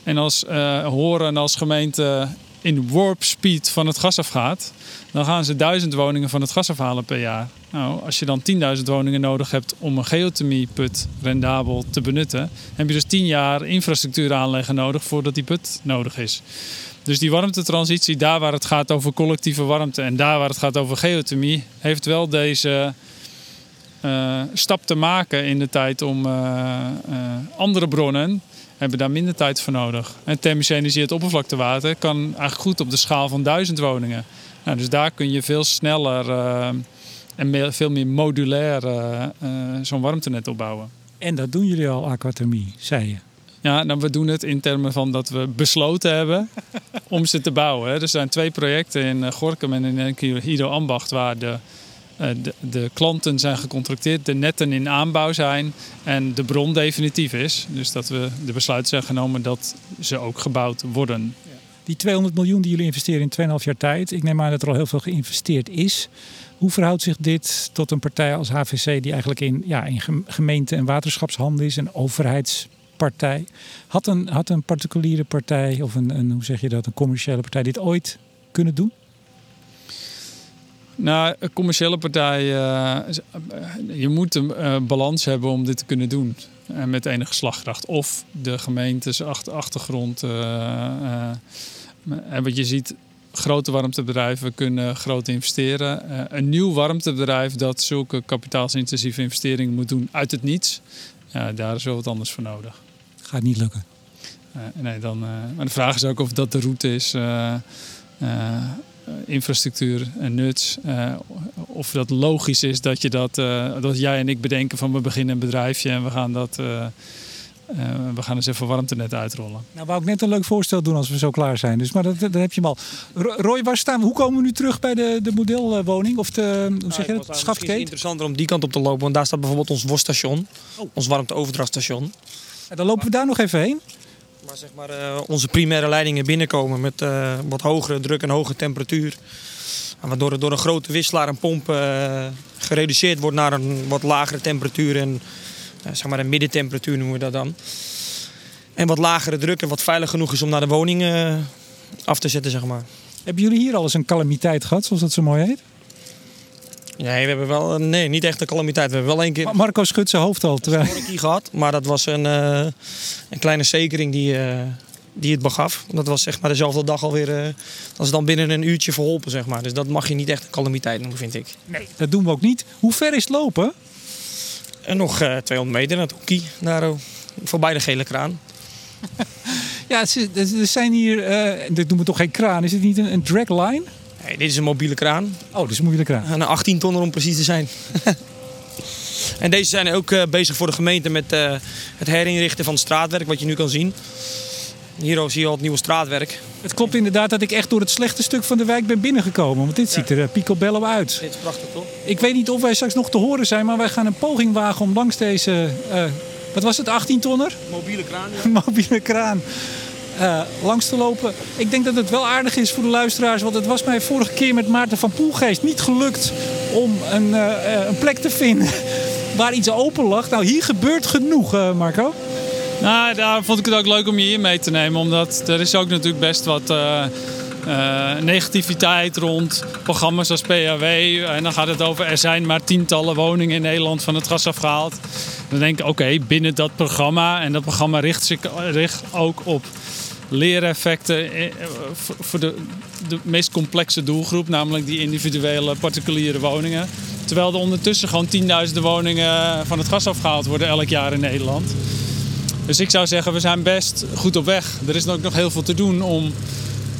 En als uh, Horen als gemeente in warp speed van het gas afgaat. Dan gaan ze duizend woningen van het gas afhalen per jaar. Nou, als je dan 10.000 woningen nodig hebt om een geothermieput rendabel te benutten, heb je dus 10 jaar infrastructuur aanleggen nodig voordat die put nodig is. Dus die warmtetransitie, daar waar het gaat over collectieve warmte en daar waar het gaat over geothermie, heeft wel deze uh, stap te maken in de tijd om uh, uh, andere bronnen hebben daar minder tijd voor nodig. En thermische energie, het oppervlaktewater, kan eigenlijk goed op de schaal van duizend woningen. Nou, dus daar kun je veel sneller en meer, veel meer modulair zo'n warmtenet opbouwen. En dat doen jullie al, aquathermie, zei je? Ja, nou, we doen het in termen van dat we besloten hebben om ze te bouwen. Er zijn twee projecten in Gorkum en in Hido Ambacht waar de de, de, klanten zijn gecontracteerd, de netten in aanbouw zijn en de bron definitief is. Dus dat we de besluit zijn genomen dat ze ook gebouwd worden. Die 200 miljoen die jullie investeren in 2,5 jaar tijd, ik neem aan dat er al heel veel geïnvesteerd is. Hoe verhoudt zich dit tot een partij als HVC die eigenlijk in, ja, in gemeente- en waterschapshanden is, een overheidspartij? Had een, had een particuliere partij of een, een, hoe zeg je dat, een commerciële partij dit ooit kunnen doen? Nou, commerciële partij, uh, je moet een uh, balans hebben om dit te kunnen doen. Uh, met enige slagkracht. Of de gemeentes achter, achtergrond. en wat je ziet, grote warmtebedrijven kunnen groot investeren. een nieuw warmtebedrijf dat zulke kapitaalsintensieve investeringen moet doen uit het niets. daar is wel wat anders voor nodig. Gaat niet lukken. nee, dan, maar de vraag is ook of dat de route is eh, infrastructuur en nuts. Uh, of dat logisch is dat, je dat, uh, dat jij en ik bedenken van we beginnen een bedrijfje en we gaan dat. we gaan eens even warmtenet uitrollen. Nou, wou ik net een leuk voorstel doen als we zo klaar zijn. Dus, maar dat, dat heb je hem al. Roy, waar staan we? Hoe komen we nu terug bij de, de modelwoning? Of de, hoe zeg je dat? Het is interessanter om die kant op te lopen. Want daar staat bijvoorbeeld ons WOS-station. Oh. Ons warmteoverdrachtstation. Ja, dan lopen we daar nog even heen. Maar zeg maar uh, onze primaire leidingen binnenkomen met uh, wat hogere druk en hoge temperatuur. Waardoor het door een grote wisselaar en pomp uh, gereduceerd wordt naar een wat lagere temperatuur. En zeg maar een middentemperatuur noemen we dat dan. En wat lagere druk en wat veilig genoeg is om naar de woning af te zetten, zeg maar. Hebben jullie hier al eens een calamiteit gehad, zoals dat zo mooi heet? Nee, we hebben wel, nee, niet echt een calamiteit. We hebben wel één keer. Marco schudt zijn hoofd al. Terwijl... Een keer gehad, maar dat was een, uh, een kleine zekering die, uh, die het begaf. Dat was zeg maar dezelfde dag alweer. Uh, dat is dan binnen een uurtje verholpen, zeg maar. Dus dat mag je niet echt een calamiteit noemen, vind ik. Nee, dat doen we ook niet. Hoe ver is het lopen? En nog 200 meter naar het hoekie, daar voorbij de gele kraan. ja, er zijn hier, dit noemen we toch geen kraan, is het niet een, een dragline? Nee, dit is een mobiele kraan. Oh, dit is een mobiele kraan. Een 18 tonner om precies te zijn. en deze zijn ook uh, bezig voor de gemeente met uh, het herinrichten van het straatwerk, wat je nu kan zien. Hier zie je al het nieuwe straatwerk. Het klopt inderdaad dat ik echt door het slechte stuk van de wijk ben binnengekomen. Want dit ziet er uh, picobello uit. Dit is prachtig toch? Ik weet niet of wij straks nog te horen zijn, maar wij gaan een poging wagen om langs deze... wat was het, 18 tonner? Mobiele kraan. Ja. Mobiele kraan uh, langs te lopen. Ik denk dat het wel aardig is voor de luisteraars. Want het was mij vorige keer met Maarten van Poelgeest niet gelukt om een, uh, een plek te vinden waar iets open lag. Nou, hier gebeurt genoeg, uh, Marco. Nou, daar vond ik het ook leuk om je hier mee te nemen. Omdat er is ook natuurlijk best wat negativiteit rond programma's als PHW. En dan gaat het over er zijn maar tientallen woningen in Nederland van het gas afgehaald. Dan denk ik, oké, binnen dat programma. En dat programma richt zich richt ook op leereffecten eh, voor de, de meest complexe doelgroep, namelijk die individuele particuliere woningen. Terwijl er ondertussen gewoon tienduizenden woningen van het gas afgehaald worden elk jaar in Nederland. Dus ik zou zeggen, we zijn best goed op weg. Er is ook nog heel veel te doen om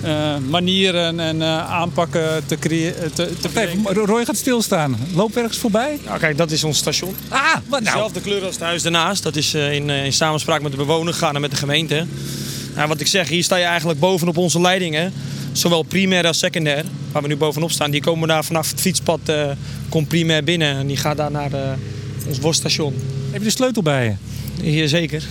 uh, manieren en uh, aanpakken te creëren. Te, te Roy gaat stilstaan. Loop ergens voorbij? Nou, kijk, dat is ons station. Ah, wat nou? Dezelfde kleur als het huis daarnaast. Dat is uh, in, in samenspraak met de bewoner gegaan en met de gemeente. Nou, wat ik zeg, hier sta je eigenlijk bovenop onze leidingen. Zowel primair als secundair, waar we nu bovenop staan. Die komen daar vanaf het fietspad, uh, komt primair binnen. En die gaat daar naar uh, ons borststation. Heb je de sleutel bij je? Hier zeker.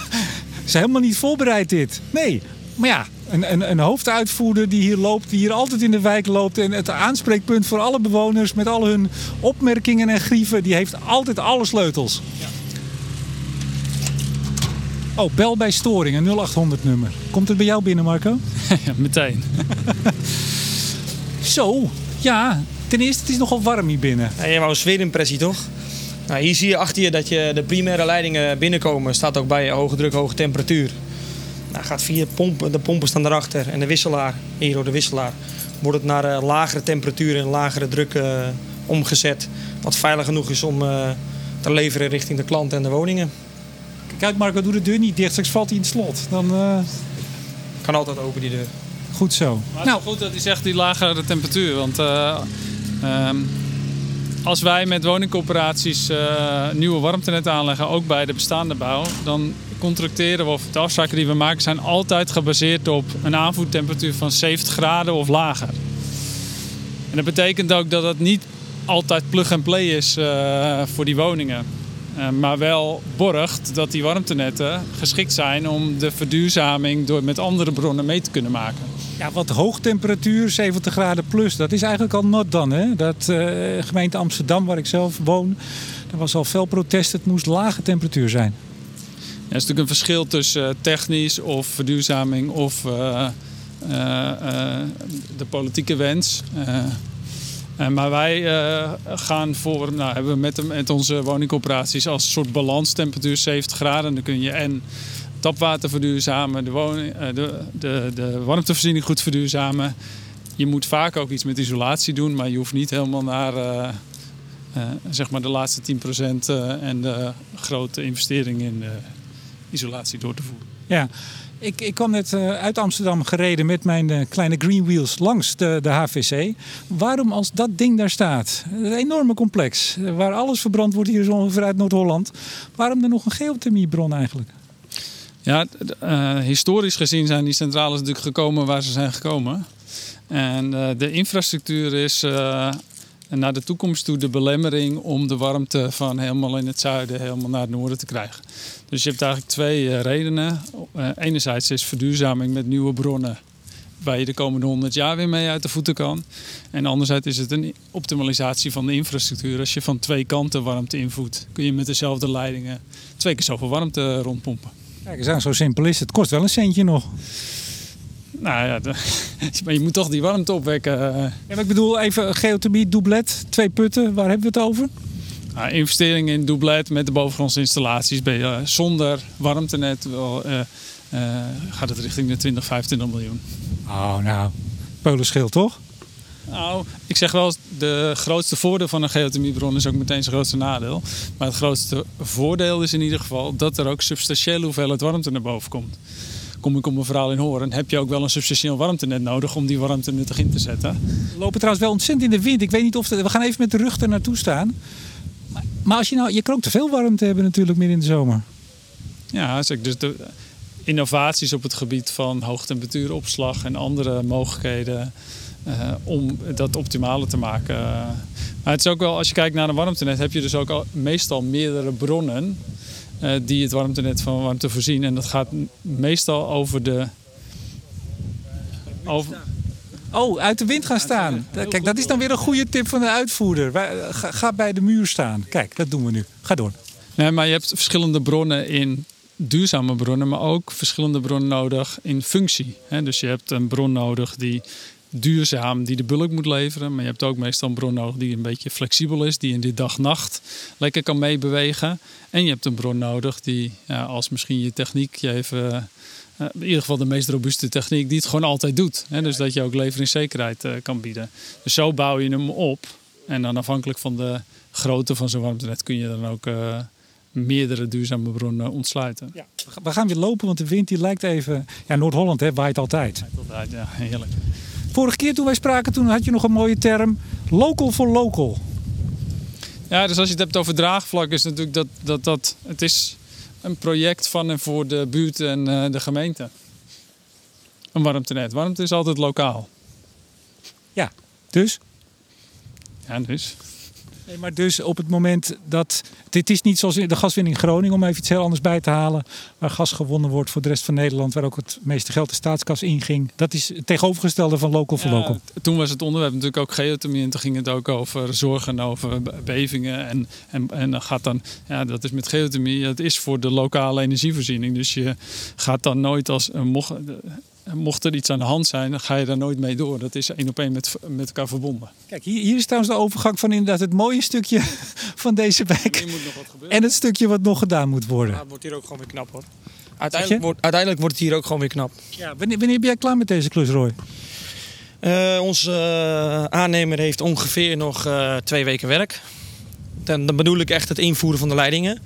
is helemaal niet voorbereid dit. Nee, maar ja, een, een, een, hoofduitvoerder die hier loopt, die hier altijd in de wijk loopt. En het aanspreekpunt voor alle bewoners met al hun opmerkingen en grieven, die heeft altijd alle sleutels. Ja. Oh, bel bij storing, een 0800 nummer. Komt het bij jou binnen, Marco? ja, meteen. Zo, ja. Ten eerste, het is nogal warm hier binnen. Ja, je wou een sfeerimpressie, toch? Nou, hier zie je achter je dat je de primaire leidingen binnenkomen. Staat ook bij hoge druk, hoge temperatuur. Nou, gaat via pompen, de pompen staan erachter en de wisselaar, hier door de wisselaar, wordt het naar uh, lagere temperaturen en lagere druk uh, omgezet. Wat veilig genoeg is om uh, te leveren richting de klant en de woningen. Kijk Marco, doe de deur niet dicht, straks valt hij in het slot. Dan, uh... Kan altijd open die deur. Goed zo. Maar het nou. is goed dat hij zegt die lagere temperatuur. Want uh, um, als wij met woningcoöperaties uh, nieuwe warmtenetten aanleggen, ook bij de bestaande bouw, dan contracteren we of de afspraken die we maken zijn altijd gebaseerd op een aanvoertemperatuur van 70 graden of lager. En dat betekent ook dat dat niet altijd plug-and-play is uh, voor die woningen. Uh, maar wel borgt dat die warmtenetten geschikt zijn om de verduurzaming door met andere bronnen mee te kunnen maken. Ja, wat hoogtemperatuur, 70 graden plus, dat is eigenlijk al not dan. Hè? Dat uh, gemeente Amsterdam, waar ik zelf woon, er was al fel protest. Het moest lage temperatuur zijn. Ja, er is natuurlijk een verschil tussen technisch of verduurzaming of de politieke wens. Uh, maar wij uh, gaan voor, nou, hebben we met, onze woningcorporaties als soort balanstemperatuur 70 graden. Dan kun je en tapwater verduurzamen, de, woning, uh, de, de, de warmtevoorziening goed verduurzamen. Je moet vaak ook iets met isolatie doen, maar je hoeft niet helemaal naar zeg maar de laatste 10% en de grote investering in isolatie door te voeren. Ja, ik, ik kwam net uh, uit Amsterdam gereden met mijn uh, kleine Green Wheels langs de, de HVC. Waarom als dat ding daar staat, een enorme complex, uh, waar alles verbrand wordt hier zo ongeveer uit Noord-Holland. Waarom er nog een geothermiebron eigenlijk? Ja, historisch gezien zijn die centrales natuurlijk gekomen waar ze zijn gekomen. En de infrastructuur is naar de toekomst toe de belemmering om de warmte van helemaal in het zuiden helemaal naar het noorden te krijgen. Dus je hebt eigenlijk twee uh, redenen. Uh, enerzijds is verduurzaming met nieuwe bronnen waar je de komende 100 jaar weer mee uit de voeten kan. En anderzijds is het een optimalisatie van de infrastructuur. Als je van twee kanten warmte invoert, kun je met dezelfde leidingen twee keer zoveel warmte rondpompen. Kijk eens aan, zo simpel is. Het kost wel een centje nog. Nou ja, de, maar je moet toch die warmte opwekken. Ja, maar ik bedoel even geothermie, doublet, twee putten. Waar hebben we het over? Nou, investeringen in doublet met de bovengrondse installaties. Ben je, zonder warmtenet wel, uh, uh, gaat het richting de 20, 25 miljoen. Oh, nou, peulenschil toch? Nou, ik zeg wel, de grootste voordeel van een geothermiebron is ook meteen zijn grootste nadeel. Maar het grootste voordeel is in ieder geval dat er ook substantiële hoeveelheid warmte naar boven komt kom ik op mijn verhaal in horen, heb je ook wel een substantieel warmtenet nodig om die warmte nuttig in te zetten. We lopen trouwens wel ontzettend in de wind. Ik weet niet of we gaan even met de rug er naartoe staan. Maar als je nou, je kan ook te veel warmte hebben natuurlijk midden in de zomer. Ja, dus de innovaties op het gebied van hoogtemperatuuropslag en andere mogelijkheden uh, om dat optimale te maken. Maar het is ook wel, als je kijkt naar een warmtenet, heb je dus ook al meestal meerdere bronnen die het warmtenet van warmte voorzien. En dat gaat meestal over de. Over... Oh, uit de wind gaan staan. Kijk, dat is dan weer een goede tip van de uitvoerder. Ga, ga bij de muur staan. Kijk, dat doen we nu. Ga door. Nee, maar je hebt verschillende bronnen in duurzame bronnen, maar ook verschillende bronnen nodig in functie. Dus je hebt een bron nodig die duurzaam die de bulk moet leveren. Maar je hebt ook meestal een bron nodig die een beetje flexibel is, die in de dag-nacht lekker kan meebewegen. En je hebt een bron nodig die, ja, als misschien je techniek je even. Uh, in ieder geval de meest robuuste techniek die het gewoon altijd doet. Hè? Dus dat je ook leveringszekerheid uh, kan bieden. Dus zo bouw je hem op. En dan afhankelijk van de grootte van zo'n warmtenet kun je dan ook uh, meerdere duurzame bronnen ontsluiten. Ja. We gaan weer lopen, want de wind die lijkt even... Ja, Noord-Holland waait altijd. Waait altijd, ja, heerlijk. Vorige keer toen wij spraken, toen had je nog een mooie term. Local for local. Ja, dus als je het hebt over draagvlak, is natuurlijk dat, dat, dat het is een project van en voor de buurt en uh, de gemeente. Een warmtenet. Warmte is altijd lokaal. Ja, dus? Ja, dus. Nee, maar dus op het moment dat. Dit is niet zoals de gaswinning in Groningen, om even iets heel anders bij te halen. Waar gas gewonnen wordt voor de rest van Nederland, waar ook het meeste geld de staatskas inging. Dat is het tegenovergestelde van local voor ja, local. Toen was het onderwerp natuurlijk ook geothermie. En toen ging het ook over zorgen over bevingen. En, en, en dan gaat dan, ja, dat is met geothermie, het is voor de lokale energievoorziening. Dus je gaat dan nooit als. Mocht, mocht er iets aan de hand zijn, dan ga je daar nooit mee door. Dat is één op één met, met elkaar verbonden. Kijk, hier, hier is trouwens de overgang van inderdaad het mooie stukje van deze wijk. moet nog wat gebeuren. En het stukje wat nog gedaan moet worden. Ja, het wordt hier ook gewoon weer knap hoor. Uiteindelijk, wordt, uiteindelijk wordt het hier ook gewoon weer knap. Ja, wanneer, wanneer ben jij klaar met deze klus, Roy? Uh, onze uh, aannemer heeft ongeveer nog uh, twee weken werk. Dan, dan bedoel ik echt het invoeren van de leidingen.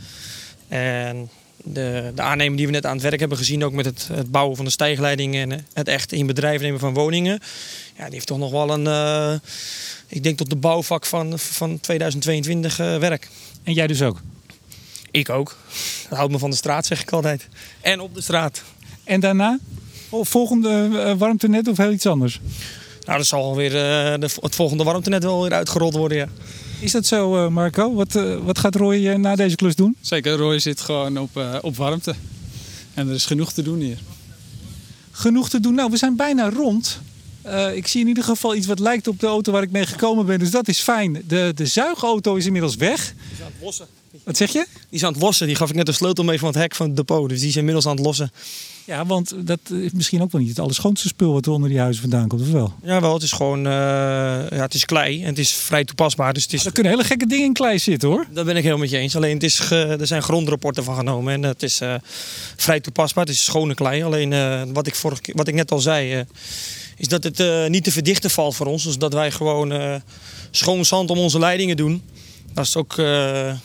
En de, de aannemer die we net aan het werk hebben gezien, ook met het, het bouwen van de stijgleidingen en het echt in bedrijf nemen van woningen. Ja, die heeft toch nog wel een, uh, ik denk tot de bouwvak van, van 2022 uh, werk. En jij dus ook? Ik ook. Dat houdt me van de straat, zeg ik altijd. En op de straat. En daarna? Volgende warmtenet of heel iets anders? Nou, dat zal weer uh, de, het volgende warmtenet wel weer uitgerold worden, ja. Is dat zo, Marco? Wat, wat gaat Roy na deze klus doen? Zeker, Roy zit gewoon op, op warmte. En er is genoeg te doen hier. Genoeg te doen. Nou, we zijn bijna rond. ik zie in ieder geval iets wat lijkt op de auto waar ik mee gekomen ben. Dus dat is fijn. De, de zuigauto is inmiddels weg. Die is aan het. Wat zeg je? Die is aan het lossen. Die gaf ik net de sleutel mee van het hek van het depot. Dus die is inmiddels aan het lossen. Ja, want dat is misschien ook wel niet het allerschoonste spul wat er onder die huizen vandaan komt, of wel? Ja, wel. Het is gewoon, uh, ja, het is klei en het is vrij toepasbaar. Dus het is... er kunnen hele gekke dingen in klei zitten, hoor. Daar ben ik helemaal met je eens. Alleen, het is er zijn grondrapporten van genomen en het is uh, vrij toepasbaar. Het is schone klei. Alleen, uh, wat, ik vorige, wat ik net al zei, is dat het niet te verdichten valt voor ons. Dus dat wij gewoon schoon zand om onze leidingen doen. Dat is ook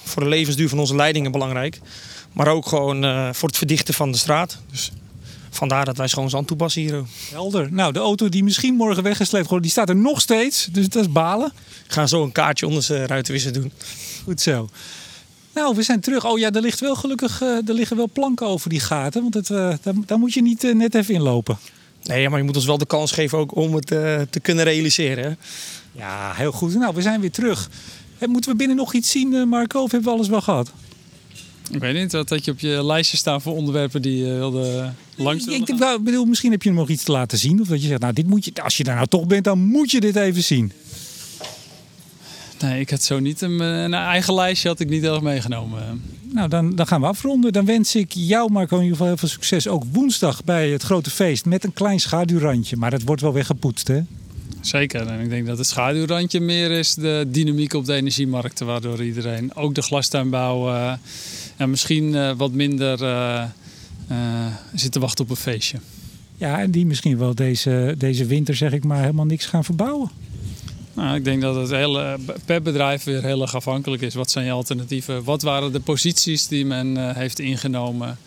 voor de levensduur van onze leidingen belangrijk. Maar ook gewoon voor het verdichten van de straat. Dus vandaar dat wij schoon zand toepassen hier. Helder. Nou, de auto die misschien morgen weggesleept wordt, die staat er nog steeds. Dus dat is balen. Ik ga zo een kaartje onder zijn ruitenwisser doen. Goed zo. Nou, we zijn terug. Oh ja, er ligt wel gelukkig uh, er liggen wel planken over die gaten. Want het, daar, daar, moet je niet net even inlopen. Nee, maar je moet ons wel de kans geven ook om het te kunnen realiseren. Hè? Ja, heel goed. Nou, we zijn weer terug. Moeten we binnen nog iets zien, Marco? Of hebben we alles wel gehad? Ik weet niet, wat had je op je lijstje staan voor onderwerpen die je wilde langs Ik bedoel, misschien heb je nog iets te laten zien. Of dat je zegt, nou, dit moet je, als je daar nou toch bent, dan moet je dit even zien. Nee, ik had zo niet een, een eigen lijstje had ik niet erg meegenomen. Nou, dan, dan gaan we afronden. Dan wens ik jou, Marco, in ieder geval heel veel succes. Ook woensdag bij het grote feest met een klein schaduwrandje. Maar dat wordt wel weggepoetst, hè? Zeker. En ik denk dat het schaduwrandje meer is de dynamiek op de energiemarkten. Waardoor iedereen, ook de glastuinbouw... Uh, ja, misschien uh, wat minder uh, zit te wachten op een feestje. Ja, en die misschien wel deze, deze winter, zeg ik maar, helemaal niks gaan verbouwen. Nou, ik denk dat het hele, per bedrijf weer heel erg afhankelijk is. Wat zijn je alternatieven? Wat waren de posities die men heeft ingenomen?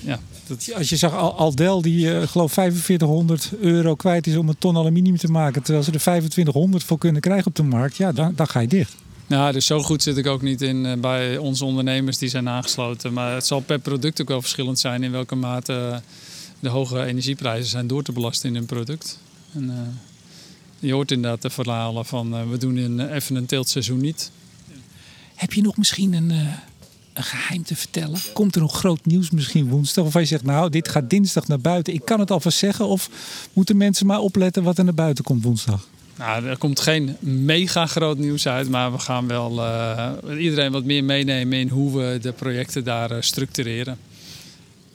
Ja, dat... Als je zag Aldel die uh, geloof 4500 euro kwijt is om een ton aluminium te maken. Terwijl ze er 2500 voor kunnen krijgen op de markt. Ja, dan, dan ga je dicht. Nou, dus zo goed zit ik ook niet in uh, bij onze ondernemers die zijn aangesloten. Maar het zal per product ook wel verschillend zijn in welke mate uh, de hoge energieprijzen zijn door te belasten in een product. En, uh, je hoort inderdaad de verhalen van we doen in, even een teeltseizoen niet. Heb je nog misschien een, een geheim te vertellen? Komt er nog groot nieuws misschien woensdag? Of hij zegt nou, dit gaat dinsdag naar buiten. Ik kan het alvast zeggen. Of moeten mensen maar opletten wat er naar buiten komt woensdag? Nou, er komt geen mega groot nieuws uit, maar we gaan wel uh, iedereen wat meer meenemen in hoe we de projecten daar uh, structureren.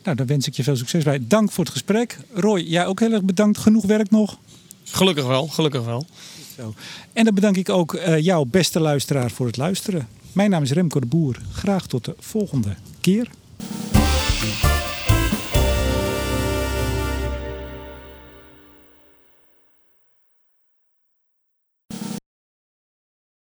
Nou, daar wens ik je veel succes bij. Dank voor het gesprek. Roy, jij ook heel erg bedankt. Genoeg werk nog? Gelukkig wel, gelukkig wel. Zo. En dan bedank ik ook uh, jouw beste luisteraar voor het luisteren. Mijn naam is Remco de Boer. Graag tot de volgende keer.